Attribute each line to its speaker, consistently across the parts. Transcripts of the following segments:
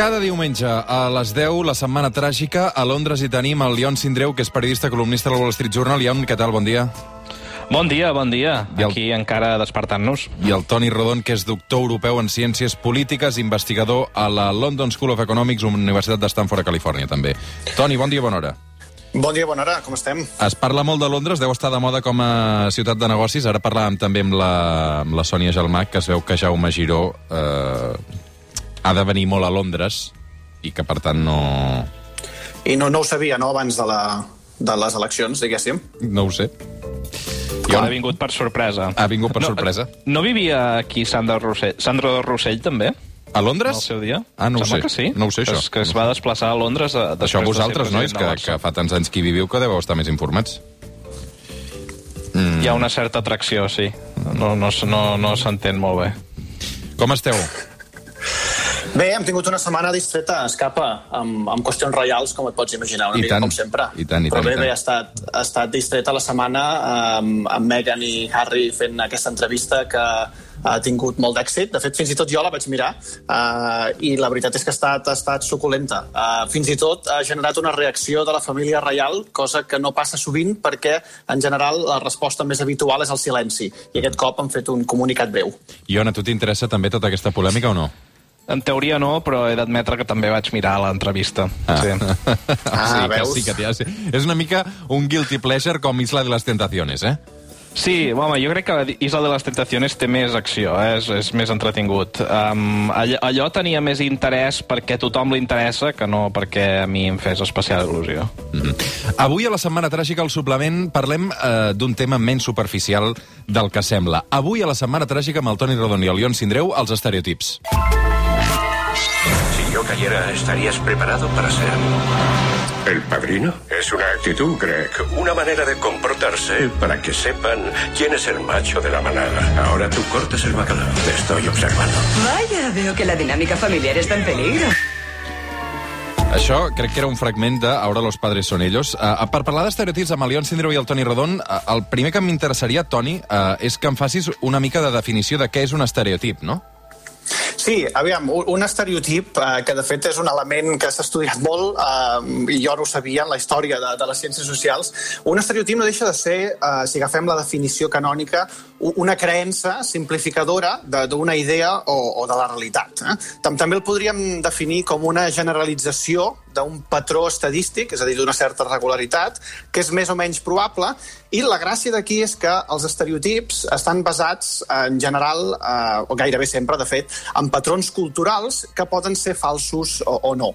Speaker 1: Cada diumenge a les 10, la setmana tràgica, a Londres hi tenim el Leon Sindreu, que és periodista columnista del Wall Street Journal. Leon, què tal? Bon dia.
Speaker 2: Bon dia, bon dia.
Speaker 1: I el-
Speaker 2: Aquí encara despertant-nos.
Speaker 1: I el Toni Rodon, que és doctor europeu en Ciències Polítiques, investigador a la London School of Economics, Universitat de Stanford, a Califòrnia, també. Toni, bon dia, bona hora.
Speaker 3: Bon dia, bona hora, com estem?
Speaker 1: Es parla molt de Londres, deu estar de moda com a ciutat de negocis. Ara parlàvem també amb la, amb la Sònia Gelmà, que es veu que Jaume Giró eh, ha de venir molt a Londres i que, per tant, no...
Speaker 3: I no, no ho sabia, no?, abans de, la, de les eleccions, diguéssim.
Speaker 1: No ho sé.
Speaker 2: Jo... Ha vingut per sorpresa.
Speaker 1: Ha vingut per
Speaker 2: no,
Speaker 1: sorpresa.
Speaker 2: No vivia aquí Sandra Rossell, Sandro Rossell, també?
Speaker 1: A Londres?
Speaker 2: Al seu dia?
Speaker 1: Ah, no ho sé.
Speaker 2: que sí.
Speaker 1: No ho sé, això.
Speaker 2: És que es va desplaçar a Londres a, després
Speaker 1: Això vosaltres, nois, que, que fa tants anys que hi viviu, que deveu estar més informats.
Speaker 2: Mm. Hi ha una certa atracció, sí. No, no, no, no s'entén molt bé.
Speaker 1: Com esteu?
Speaker 3: Bé, hem tingut una setmana distreta escapa amb, amb qüestions reials, com et pots imaginar, una
Speaker 1: I
Speaker 3: mica
Speaker 1: tant,
Speaker 3: com sempre.
Speaker 1: i tant, i
Speaker 3: Però
Speaker 1: tant,
Speaker 3: bé,
Speaker 1: i tant.
Speaker 3: bé, ha estat, ha estat distreta la setmana amb, amb Meghan i Harry fent aquesta entrevista que ha tingut molt d'èxit. De fet, fins i tot jo la vaig mirar uh, i la veritat és que ha estat, ha estat suculenta. Uh, fins i tot ha generat una reacció de la família reial, cosa que no passa sovint perquè, en general, la resposta més habitual és el silenci. I aquest cop han fet un comunicat breu.
Speaker 1: Iona, a tu t'interessa també tota aquesta polèmica o no?
Speaker 2: En teoria no, però he d'admetre que també vaig mirar l'entrevista.
Speaker 1: Ah.
Speaker 2: Sí.
Speaker 3: Ah,
Speaker 1: sí, que
Speaker 3: veus?
Speaker 1: sí, que t'hi ha- sí. És una mica un guilty pleasure com Isla de les Tentaciones, eh?
Speaker 2: Sí, home, jo crec que Isla de les Tentaciones té més acció, eh? és, és més entretingut. Um, allò, allò tenia més interès perquè a tothom li interessa que no perquè a mi em fes especial il·lusió.
Speaker 1: Mm -hmm. Avui, a la Setmana Tràgica, al suplement, parlem eh, d'un tema menys superficial del que sembla. Avui, a la Setmana Tràgica, amb el Toni Rodon i el Leon Sindreu, els estereotips.
Speaker 4: Cayera, ¿estarías preparado para ser
Speaker 5: ¿El padrino? Es una actitud, Greg.
Speaker 4: una manera de comportarse para que sepan quién es el macho de la manada? Ahora tú cortas el bacalao. Te estoy observando.
Speaker 6: Vaya, veo que la dinámica familiar está en peligro.
Speaker 1: Això crec que era un fragment de Ahora los padres son ellos. Uh, per parlar d'estereotips amb el Leon Sindreu i el Toni Rodon, uh, el primer que m'interessaria, Toni, uh, és que em facis una mica de definició de què és un estereotip, no?
Speaker 3: Sí, aviam, un estereotip eh, que de fet és un element que s'ha estudiat molt eh, i jo no ho sabia en la història de, de les ciències socials, un estereotip no deixa de ser, eh, si agafem la definició canònica, una creença simplificadora d'una idea o, o de la realitat. Eh? Tam També el podríem definir com una generalització d'un patró estadístic, és a dir, d'una certa regularitat, que és més o menys probable, i la gràcia d'aquí és que els estereotips estan basats, en general, eh, o gairebé sempre, de fet, en patrons culturals que poden ser falsos o, o no.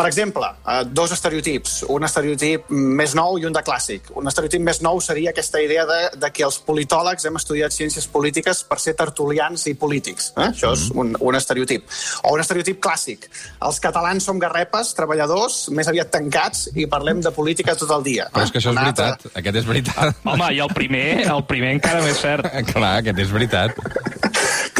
Speaker 3: Per exemple, eh, dos estereotips, un estereotip més nou i un de clàssic. Un estereotip més nou seria aquesta idea de, de que els politòlegs hem estudiat ciències polítiques per ser tertulians i polítics. Eh? Això és un, un estereotip. O un estereotip clàssic. Els catalans som garrepes, treballadors, més aviat tancats i parlem de política tot el dia.
Speaker 1: Però és que això és
Speaker 3: altra-
Speaker 1: veritat. Aquest és veritat.
Speaker 2: Home, i el primer, el primer encara més cert.
Speaker 1: Clar, aquest és veritat.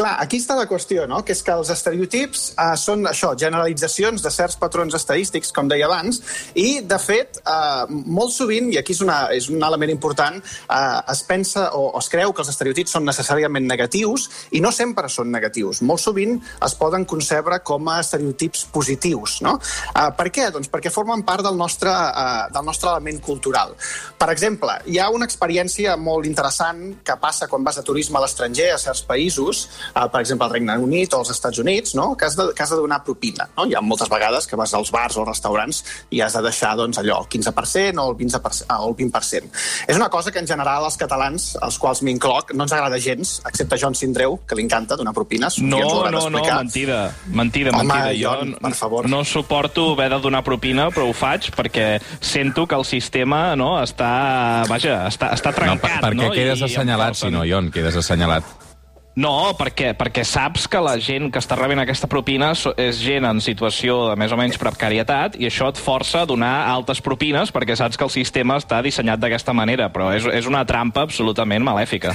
Speaker 3: Clar, aquí està la qüestió, no? que és que els estereotips eh, són això, generalitzacions de certs patrons estadístics, com deia abans, i, de fet, eh, molt sovint, i aquí és, una, és un element important, eh, es pensa o, o es creu que els estereotips són necessàriament negatius, i no sempre són negatius. Molt sovint es poden concebre com a estereotips positius. No? Eh, per què? Doncs perquè formen part del nostre, eh, del nostre element cultural. Per exemple, hi ha una experiència molt interessant que passa quan vas a turisme a l'estranger, a certs països, uh, per exemple, al Regne Unit o als Estats Units, no? que, has de, que has de donar propina. No? Hi ha moltes vegades que vas als bars o restaurants i has de deixar doncs, allò, el 15% o el 20%. O el 20%. És una cosa que en general els catalans, als quals m'incloc, no ens agrada gens, excepte John Sindreu, que li encanta donar propines.
Speaker 2: No, no, no, mentida. Mentida,
Speaker 3: Home,
Speaker 2: mentida.
Speaker 3: Jon, per favor.
Speaker 2: no suporto haver de donar propina, però ho faig perquè sento que el sistema no, està, vaja, està, està
Speaker 1: No,
Speaker 2: trencat.
Speaker 1: per, per què
Speaker 2: no?
Speaker 1: quedes
Speaker 2: I- i
Speaker 1: assenyalat,
Speaker 2: falten-
Speaker 1: si no, Ion? Quedes assenyalat.
Speaker 2: No, perquè, perquè saps que la gent que està rebent aquesta propina és gent en situació de més o menys precarietat i això et força a donar altes propines perquè saps que el sistema està dissenyat d'aquesta manera, però és, és una trampa absolutament malèfica.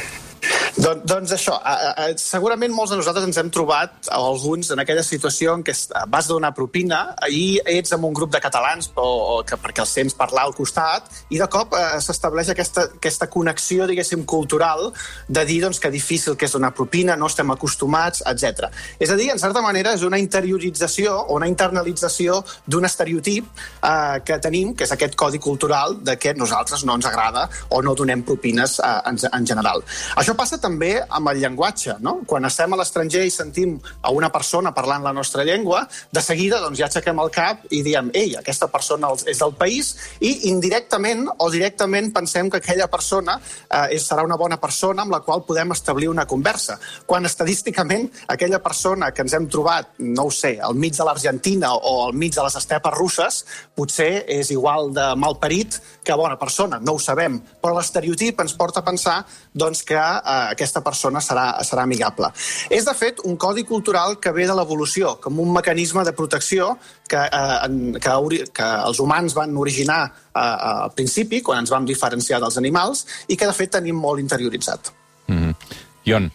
Speaker 3: Don, doncs això, a, a, segurament molts de nosaltres ens hem trobat, alguns, en aquella situació en què vas donar propina i ets amb un grup de catalans o, o que, perquè els sents parlar al costat i de cop eh, s'estableix aquesta, aquesta connexió, diguéssim, cultural de dir doncs, que difícil que és donar propina, no estem acostumats, etc. És a dir, en certa manera, és una interiorització o una internalització d'un estereotip eh, que tenim, que és aquest codi cultural de que nosaltres no ens agrada o no donem propines eh, en, en general. Això passa també amb el llenguatge, no? Quan estem a l'estranger i sentim a una persona parlant la nostra llengua, de seguida doncs, ja aixequem el cap i diem ei, aquesta persona és del país i indirectament o directament pensem que aquella persona eh, serà una bona persona amb la qual podem establir una conversa. Quan estadísticament aquella persona que ens hem trobat, no ho sé, al mig de l'Argentina o al mig de les estepes russes, potser és igual de malparit que bona persona, no ho sabem. Però l'estereotip ens porta a pensar doncs, que eh, aquesta persona serà, serà amigable. És, de fet, un codi cultural que ve de l'evolució, com un mecanisme de protecció que, eh, que, que els humans van originar eh, al principi, quan ens vam diferenciar dels animals, i que, de fet, tenim molt interioritzat.
Speaker 1: Mm -hmm. Ion,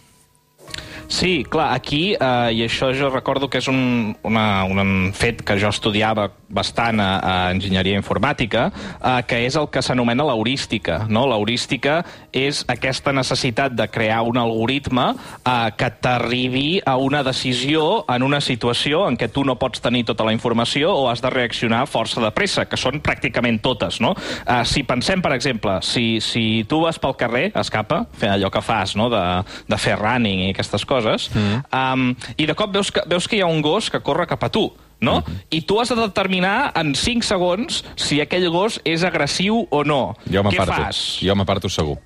Speaker 2: Sí, clar, aquí, eh, i això jo recordo que és un, una, un fet que jo estudiava bastant a, a enginyeria informàtica, eh, que és el que s'anomena l'heurística. No? L'heurística és aquesta necessitat de crear un algoritme eh, que t'arribi a una decisió en una situació en què tu no pots tenir tota la informació o has de reaccionar força de pressa, que són pràcticament totes. No? Eh, si pensem, per exemple, si, si tu vas pel carrer, escapa, fer allò que fas, no? de, de fer running i aquestes coses, mm. um, i de cop veus que, veus que hi ha un gos que corre cap a tu, no? Mm -hmm. I tu has de determinar en 5 segons si aquell gos és agressiu o no.
Speaker 1: jo
Speaker 2: Què fas?
Speaker 1: Jo m'aparto segur.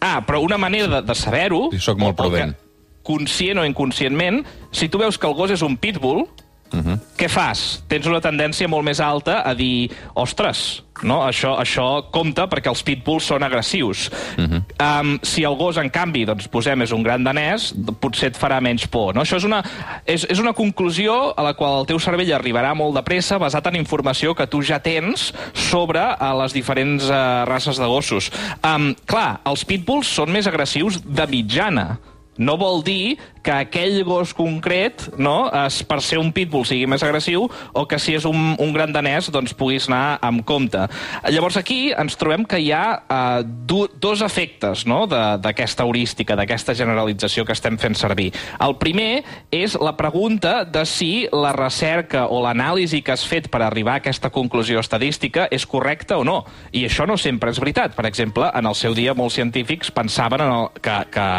Speaker 2: Ah, però una manera de, de saber-ho...
Speaker 1: I sóc molt
Speaker 2: o que-
Speaker 1: prudent.
Speaker 2: Conscient o inconscientment, si tu veus que el gos és un pitbull,
Speaker 1: Uh -huh.
Speaker 2: què fas? Tens una tendència molt més alta a dir, ostres, no? això, això compta perquè els pitbulls són agressius. Uh -huh. um, si el gos, en canvi, doncs, posem és un gran danès, potser et farà menys por. No? Això és una, és, és una conclusió a la qual el teu cervell arribarà molt de pressa basat en informació que tu ja tens sobre uh, les diferents uh, races de gossos. Um, clar, els pitbulls són més agressius de mitjana, no vol dir que aquell gos concret, no, es, per ser un pitbull sigui més agressiu o que si és un, un gran danès doncs puguis anar amb compte. Llavors aquí ens trobem que hi ha uh, do, dos efectes no, d'aquesta heurística, d'aquesta generalització que estem fent servir. El primer és la pregunta de si la recerca o l'anàlisi que has fet per arribar a aquesta conclusió estadística és correcta o no. I això no sempre és veritat. Per exemple, en el seu dia molts científics pensaven en el, que, que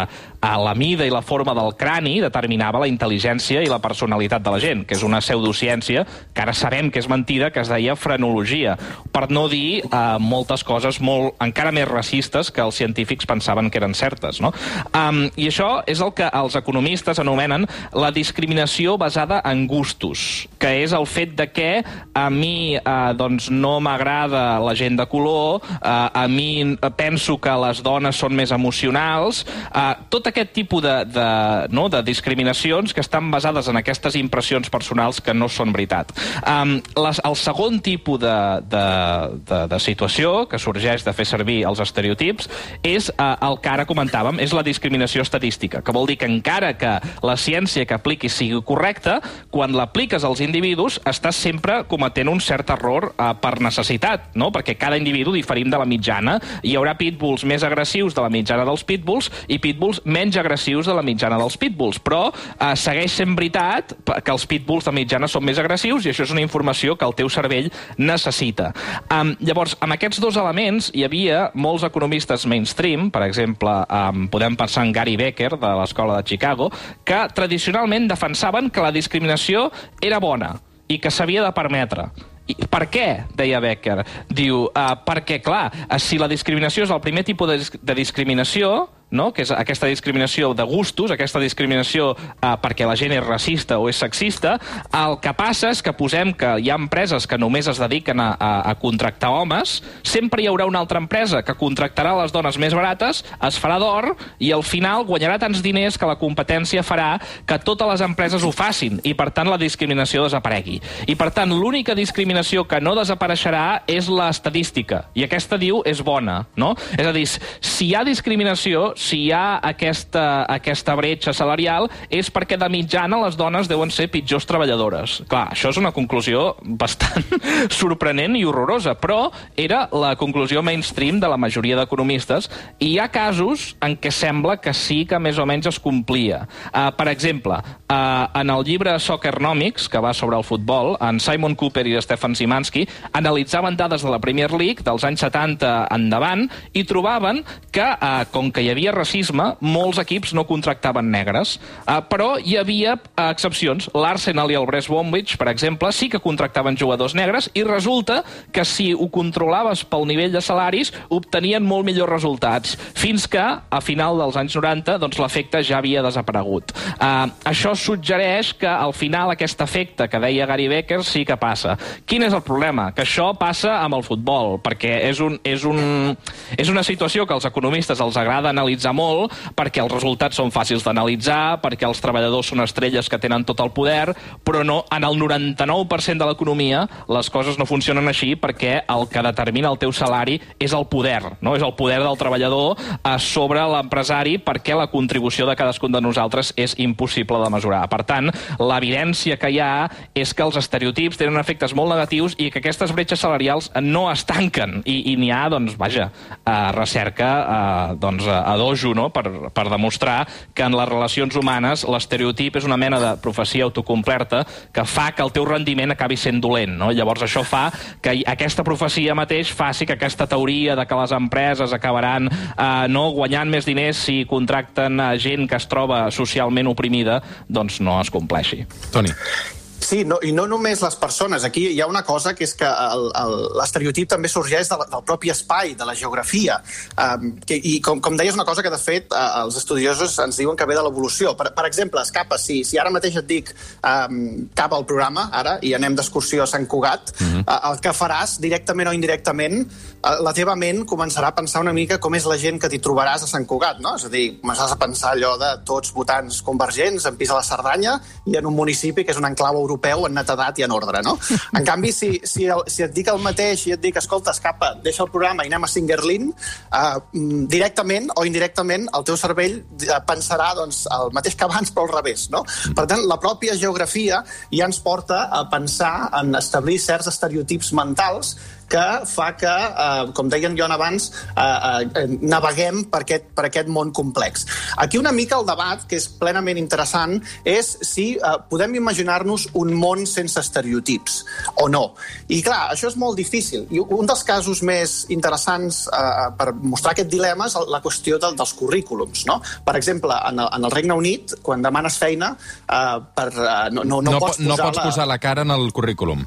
Speaker 2: a la mida i la forma del crani determinava la intel·ligència i la personalitat de la gent, que és una pseudociència que ara sabem que és mentida, que es deia frenologia, per no dir eh, moltes coses molt, encara més racistes que els científics pensaven que eren certes. No? Um, I això és el que els economistes anomenen la discriminació basada en gustos, que és el fet de que a mi eh, doncs no m'agrada la gent de color, eh, a mi eh, penso que les dones són més emocionals, eh, tot aquest tipus de, de, no, de discriminacions que estan basades en aquestes impressions personals que no són veritat. Um, les, el segon tipus de, de, de, de situació que sorgeix de fer servir els estereotips és uh, el que ara comentàvem, és la discriminació estadística, que vol dir que encara que la ciència que apliquis sigui correcta, quan l'apliques als individus estàs sempre cometent un cert error uh, per necessitat, no? perquè cada individu diferim de la mitjana. Hi haurà pitbulls més agressius de la mitjana dels pitbulls i pitbulls menys agressius de la mitjana dels pitbulls, però eh, segueix sent veritat que els pitbulls de mitjana són més agressius i això és una informació que el teu cervell necessita. Um, llavors, amb aquests dos elements hi havia molts economistes mainstream, per exemple, um, podem pensar en Gary Becker, de l'Escola de Chicago, que tradicionalment defensaven que la discriminació era bona i que s'havia de permetre. I per què, deia Becker? Diu, uh, perquè, clar, si la discriminació és el primer tipus de, de discriminació, no? que és aquesta discriminació de gustos, aquesta discriminació eh, perquè la gent és racista o és sexista, el que passa és que posem que hi ha empreses que només es dediquen a, a, a contractar homes, sempre hi haurà una altra empresa que contractarà les dones més barates, es farà d'or i al final guanyarà tants diners que la competència farà que totes les empreses ho facin i per tant la discriminació desaparegui. I per tant l'única discriminació que no desapareixerà és l'estadística i aquesta diu és bona, no? És a dir, si hi ha discriminació, si hi ha aquesta, aquesta bretxa salarial és perquè de mitjana les dones deuen ser pitjors treballadores. Clar, això és una conclusió bastant sorprenent i horrorosa, però era la conclusió mainstream de la majoria d'economistes i hi ha casos en què sembla que sí que més o menys es complia. Uh, per exemple, uh, en el llibre Soccernomics, que va sobre el futbol, en Simon Cooper i Stefan Simansky analitzaven dades de la Premier League dels anys 70 endavant i trobaven que, uh, com que hi havia havia racisme, molts equips no contractaven negres. Uh, però hi havia uh, excepcions. L'Arsenal i el Brest Bromwich, per exemple, sí que contractaven jugadors negres i resulta que si ho controlaves pel nivell de salaris obtenien molt millors resultats. Fins que, a final dels anys 90, doncs l'efecte ja havia desaparegut. Uh, això suggereix que al final aquest efecte que deia Gary Becker sí que passa. Quin és el problema? Que això passa amb el futbol, perquè és, un, és, un, és una situació que als economistes els agrada analitzar analitzar molt, perquè els resultats són fàcils d'analitzar, perquè els treballadors són estrelles que tenen tot el poder, però no en el 99% de l'economia les coses no funcionen així perquè el que determina el teu salari és el poder, no? és el poder del treballador eh, sobre l'empresari perquè la contribució de cadascun de nosaltres és impossible de mesurar. Per tant, l'evidència que hi ha és que els estereotips tenen efectes molt negatius i que aquestes bretxes salarials no es tanquen i, i n'hi ha, doncs, vaja, eh, recerca eh, doncs, a dojo no? per, per demostrar que en les relacions humanes l'estereotip és una mena de profecia autocomplerta que fa que el teu rendiment acabi sent dolent. No? Llavors això fa que aquesta profecia mateix faci que aquesta teoria de que les empreses acabaran eh, no guanyant més diners si contracten a gent que es troba socialment oprimida, doncs no es compleixi.
Speaker 1: Toni.
Speaker 3: Sí, no, i no només les persones. Aquí hi ha una cosa que és que l'estereotip també sorgeix de, del propi espai, de la geografia. Um, que, I com, com deies, una cosa que de fet uh, els estudiosos ens diuen que ve de l'evolució. Per, per exemple, escapa, si, si ara mateix et dic um, cap al programa, ara, i anem d'excursió a Sant Cugat, uh -huh. uh, el que faràs, directament o indirectament, uh, la teva ment començarà a pensar una mica com és la gent que t'hi trobaràs a Sant Cugat, no? És a dir, començaràs a pensar allò de tots votants convergents en pis a la Cerdanya i en un municipi que és un enclau europeu europeu en netedat i en ordre, no? En canvi, si, si, el, si et dic el mateix i et dic, escolta, escapa, deixa el programa i anem a Singerlin, uh, directament o indirectament el teu cervell eh, pensarà doncs, el mateix que abans, però al revés, no? Per tant, la pròpia geografia ja ens porta a pensar en establir certs estereotips mentals que fa que, eh, com deien jo abans, eh, eh, naveguem per aquest, per aquest món complex. Aquí una mica el debat, que és plenament interessant, és si eh, podem imaginar-nos un món sense estereotips o no. I clar, això és molt difícil. I un dels casos més interessants eh, per mostrar aquest dilema és la qüestió del, dels currículums. No? Per exemple, en el, en el Regne Unit, quan demanes feina, eh, per, eh, no, no, no,
Speaker 1: no,
Speaker 3: pots
Speaker 1: no
Speaker 3: posar
Speaker 1: pots
Speaker 3: la...
Speaker 1: posar la cara en el currículum.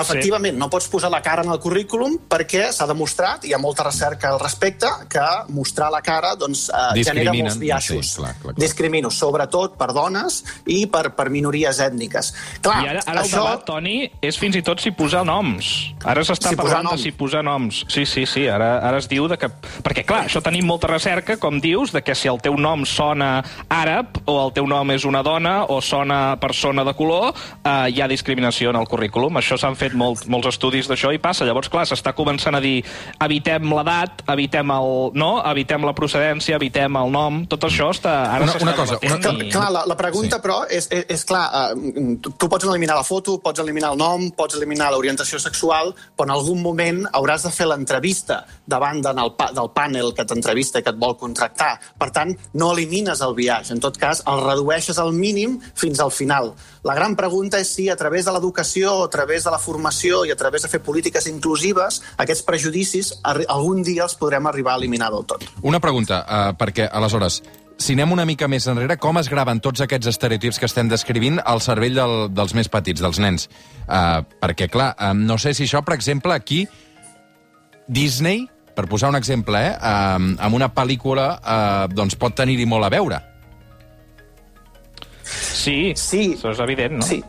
Speaker 3: Efectivament, sí. no pots posar la cara en el currículum perquè s'ha demostrat, hi ha molta recerca al respecte, que mostrar la cara doncs, eh, genera molts biaixos.
Speaker 1: Sí, clar, clar, clar.
Speaker 3: Discrimino, sobretot per dones i per, per minories ètniques. Clar,
Speaker 2: I ara, ara
Speaker 3: això...
Speaker 2: el debat, Toni, és fins i tot si posar noms. Ara s'està
Speaker 3: Si
Speaker 2: parlant de si posar noms. Sí, sí, sí, ara, ara es diu de que... Perquè, clar, això tenim molta recerca, com dius, de que si el teu nom sona àrab, o el teu nom és una dona, o sona persona de color, eh, hi ha discriminació en el currículum. Això s'han fet fet molt, molts estudis d'això i passa. Llavors, clar, s'està començant a dir evitem l'edat, evitem el... No? Evitem la procedència, evitem el nom... Tot això està... Ara
Speaker 1: Una- una cosa, una-
Speaker 3: Clar, clar, la, la pregunta, sí. però, és, és, és clar, uh, tu, tu pots eliminar la foto, pots eliminar el nom, pots eliminar l'orientació sexual, però en algun moment hauràs de fer l'entrevista davant del, pa, del panel que t'entrevista i que et vol contractar. Per tant, no elimines el viatge. En tot cas, el redueixes al mínim fins al final. La gran pregunta és si a través de l'educació, a través de la formació i a través de fer polítiques inclusives, aquests prejudicis algun dia els podrem arribar a eliminar del tot.
Speaker 1: Una pregunta, uh, perquè, aleshores, si anem una mica més enrere, com es graven tots aquests estereotips que estem descrivint al cervell del, dels més petits, dels nens? Uh, perquè, clar, uh, no sé si això, per exemple, aquí, Disney, per posar un exemple, eh, uh, amb una pel·lícula uh, doncs pot tenir-hi molt a veure.
Speaker 2: Sí,
Speaker 3: sí.
Speaker 2: això és evident, no?
Speaker 3: Sí.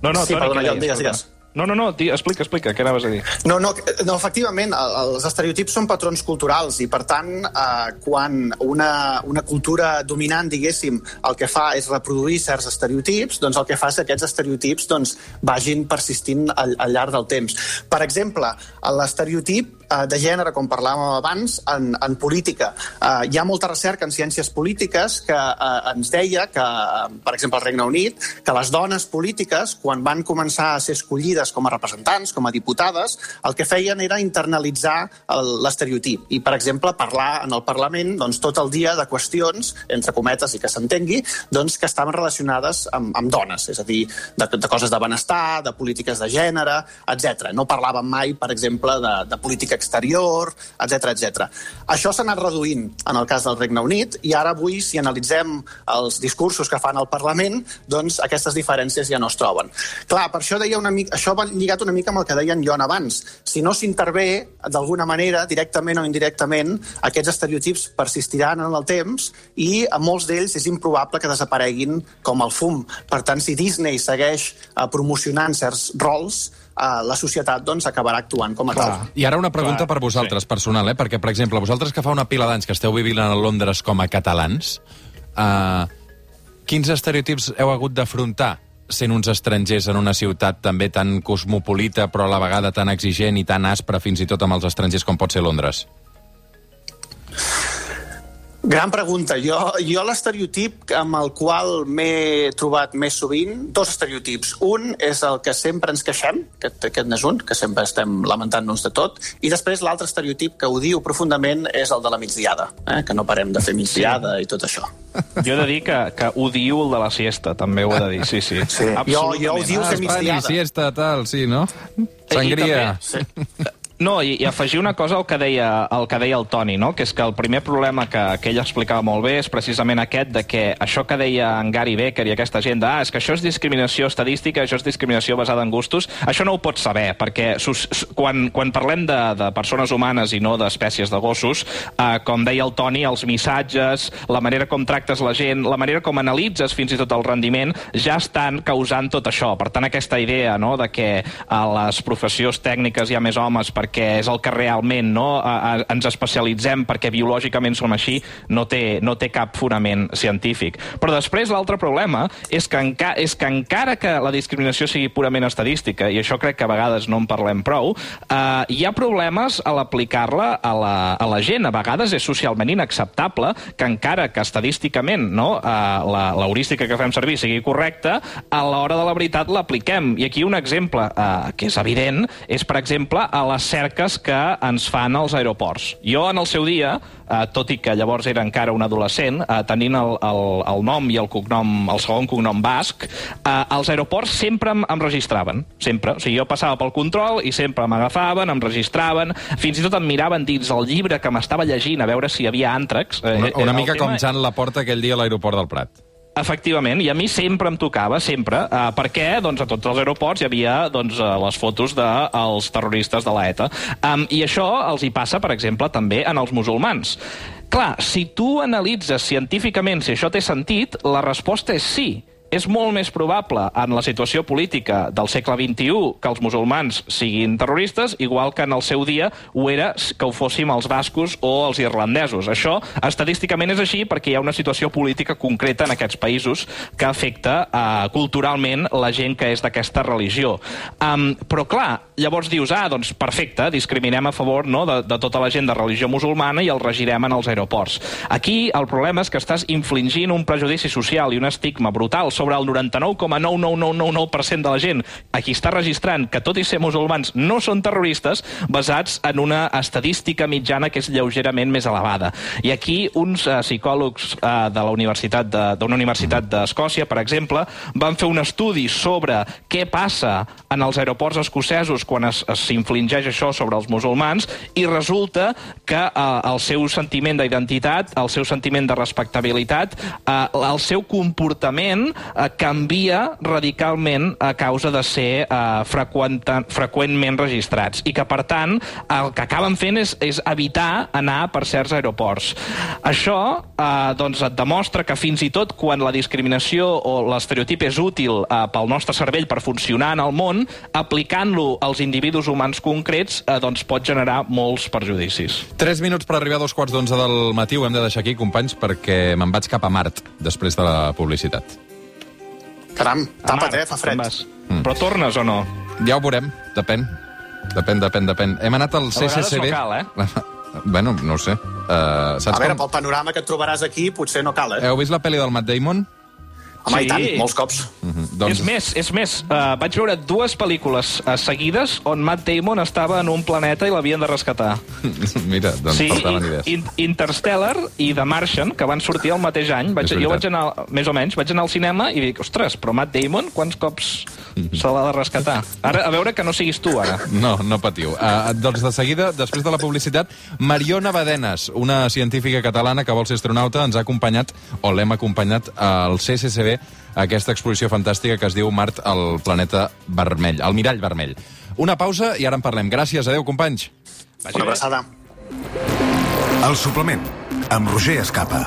Speaker 2: No, no,
Speaker 3: Sí,
Speaker 2: Toni,
Speaker 3: perdona, digues, digues.
Speaker 2: No, no, no, di, explica, explica, què anaves a dir?
Speaker 3: No, no, no efectivament, el- els estereotips són patrons culturals i, per tant, eh, quan una, una cultura dominant, diguéssim, el que fa és reproduir certs estereotips, doncs el que fa és que aquests estereotips doncs, vagin persistint al, al llarg del temps. Per exemple, l'estereotip de gènere, com parlàvem abans, en, en política. Eh, hi ha molta recerca en ciències polítiques que eh, ens deia que, eh, per exemple, al Regne Unit, que les dones polítiques, quan van començar a ser escollides com a representants, com a diputades, el que feien era internalitzar l'estereotip i, per exemple, parlar en el Parlament doncs, tot el dia de qüestions, entre cometes i que s'entengui, doncs, que estaven relacionades amb, amb dones, és a dir, de, de coses de benestar, de polítiques de gènere, etc. No parlaven mai, per exemple, de, de política exterior, etc etc. Això s'ha anat reduint en el cas del Regne Unit i ara avui, si analitzem els discursos que fan al Parlament, doncs aquestes diferències ja no es troben. Clar, per això deia una mica, això va lligat una mica amb el que deia en abans. Si no s'intervé, d'alguna manera, directament o indirectament, aquests estereotips persistiran en el temps i a molts d'ells és improbable que desapareguin com el fum. Per tant, si Disney segueix eh, promocionant certs rols, eh, la societat doncs, acabarà actuant com a tal.
Speaker 1: I ara una pregunta
Speaker 3: Clar,
Speaker 1: per vosaltres, personal, eh? perquè, per exemple, vosaltres que fa una pila d'anys que esteu vivint a Londres com a catalans, eh, quins estereotips heu hagut d'afrontar sent uns estrangers en una ciutat també tan cosmopolita, però a la vegada tan exigent i tan aspra fins i tot amb els estrangers com pot ser Londres?
Speaker 3: Gran pregunta. Jo, jo l'estereotip amb el qual m'he trobat més sovint, dos estereotips. Un és el que sempre ens queixem, aquest, aquest n'és un, que sempre estem lamentant-nos de tot, i després l'altre estereotip que odio profundament és el de la migdiada, eh? que no parem de fer migdiada sí. i tot això.
Speaker 2: Jo he de dir que, que odio el de la siesta, també ho he de dir, sí, sí.
Speaker 3: Sí. Jo, jo odio fer
Speaker 1: Espanya,
Speaker 3: migdiada.
Speaker 1: siesta, tal, sí, no? Sangria.
Speaker 3: Sí.
Speaker 2: No, i, i afegir una cosa al que, deia, al que deia el Toni, no? que és que el primer problema que, que ell explicava molt bé és precisament aquest de que això que deia en Gary Becker i aquesta gent de, ah, és que això és discriminació estadística, això és discriminació basada en gustos, això no ho pots saber, perquè quan, quan parlem de, de persones humanes i no d'espècies de gossos, eh, com deia el Toni, els missatges, la manera com tractes la gent, la manera com analitzes fins i tot el rendiment, ja estan causant tot això. Per tant, aquesta idea no, de que a les professions tècniques hi ha més homes perquè és el que realment no, a, a, ens especialitzem perquè biològicament som així, no té, no té cap fonament científic. Però després l'altre problema és que, enca és que encara que la discriminació sigui purament estadística, i això crec que a vegades no en parlem prou, eh, hi ha problemes a l'aplicar-la a, la, a la gent. A vegades és socialment inacceptable que encara que estadísticament no, eh, la- l'heurística que fem servir sigui correcta, a l'hora de la veritat l'apliquem. I aquí un exemple eh, que és evident és, per exemple, a les cerques que ens fan als aeroports. Jo, en el seu dia, eh, tot i que llavors era encara un adolescent, eh, tenint el, el, el nom i el cognom, el segon cognom basc, eh, als aeroports sempre em, em registraven, sempre. O sigui, jo passava pel control i sempre m'agafaven, em registraven, fins i tot em miraven dins el llibre que m'estava llegint a veure si hi havia àntrax. Eh,
Speaker 1: Una, una mica
Speaker 2: tema-
Speaker 1: com Jan Laporta aquell dia a l'aeroport del Prat.
Speaker 2: Efectivament, i a mi sempre em tocava, sempre, eh, perquè doncs, a tots els aeroports hi havia doncs, eh, les fotos dels de, terroristes de l'ETA. Um, I això els hi passa, per exemple, també en els musulmans. Clar, si tu analitzes científicament si això té sentit, la resposta és sí. És molt més probable en la situació política del segle XXI que els musulmans siguin terroristes, igual que en el seu dia ho era que ho fóssim els bascos o els irlandesos. Això estadísticament és així perquè hi ha una situació política concreta en aquests països que afecta uh, culturalment la gent que és d'aquesta religió. Um, però clar, llavors dius, ah, doncs perfecte, discriminem a favor no, de, de tota la gent de religió musulmana i el regirem en els aeroports. Aquí el problema és que estàs infligint un prejudici social i un estigma brutal sobre el 99,99999% de la gent a qui està registrant que tot i ser musulmans no són terroristes basats en una estadística mitjana que és lleugerament més elevada. I aquí uns uh, psicòlegs uh, de la universitat d'una universitat d'Escòcia, per exemple, van fer un estudi sobre què passa en els aeroports escocesos quan s'infligeix això sobre els musulmans i resulta que uh, el seu sentiment d'identitat, el seu sentiment de respectabilitat, uh, el seu comportament uh, canvia radicalment a causa de ser uh, freqüentment registrats i que, per tant, el que acaben fent és, és evitar anar per certs aeroports. Això eh, doncs et demostra que fins i tot quan la discriminació o l'estereotip és útil eh, pel nostre cervell per funcionar en el món, aplicant-lo als individus humans concrets eh, doncs pot generar molts perjudicis.
Speaker 1: Tres minuts per arribar a dos quarts d'onze del matí. Ho hem de deixar aquí, companys, perquè me'n vaig cap a Mart després de la publicitat.
Speaker 3: Caram, tapa't, eh? Fa fred.
Speaker 2: Mm. Però tornes o no?
Speaker 1: Ja ho veurem, depèn. Depèn, depèn, depèn. Hem anat al CCCB...
Speaker 2: A no cal, eh?
Speaker 1: bueno, no ho sé. Uh, saps
Speaker 3: a veure,
Speaker 1: com...
Speaker 3: pel panorama que et trobaràs aquí, potser no cal, eh?
Speaker 1: Heu vist la pel·li del Matt Damon?
Speaker 3: Home, sí. i tant, molts cops.
Speaker 1: Uh -huh.
Speaker 2: doncs... És més, és més uh, vaig veure dues pel·lícules uh, seguides on Matt Damon estava en un planeta i l'havien de rescatar.
Speaker 1: Mira, doncs
Speaker 2: sí,
Speaker 1: faltaven idees.
Speaker 2: In Interstellar i The Martian, que van sortir el mateix any. Vaig, jo vaig anar, més o menys, vaig anar al cinema i dic, ostres, però Matt Damon, quants cops se l'ha de rescatar? Ara, a veure que no siguis tu, ara.
Speaker 1: No, no patiu. Uh, doncs de seguida, després de la publicitat, Mariona Badenes, una científica catalana que vol ser astronauta, ens ha acompanyat, o l'hem acompanyat, al CCCB, a aquesta exposició fantàstica que es diu Mart al planeta vermell, al mirall vermell. Una pausa i ara en parlem. Gràcies, adeu, companys.
Speaker 3: Una abraçada.
Speaker 7: El suplement, amb Roger Escapa.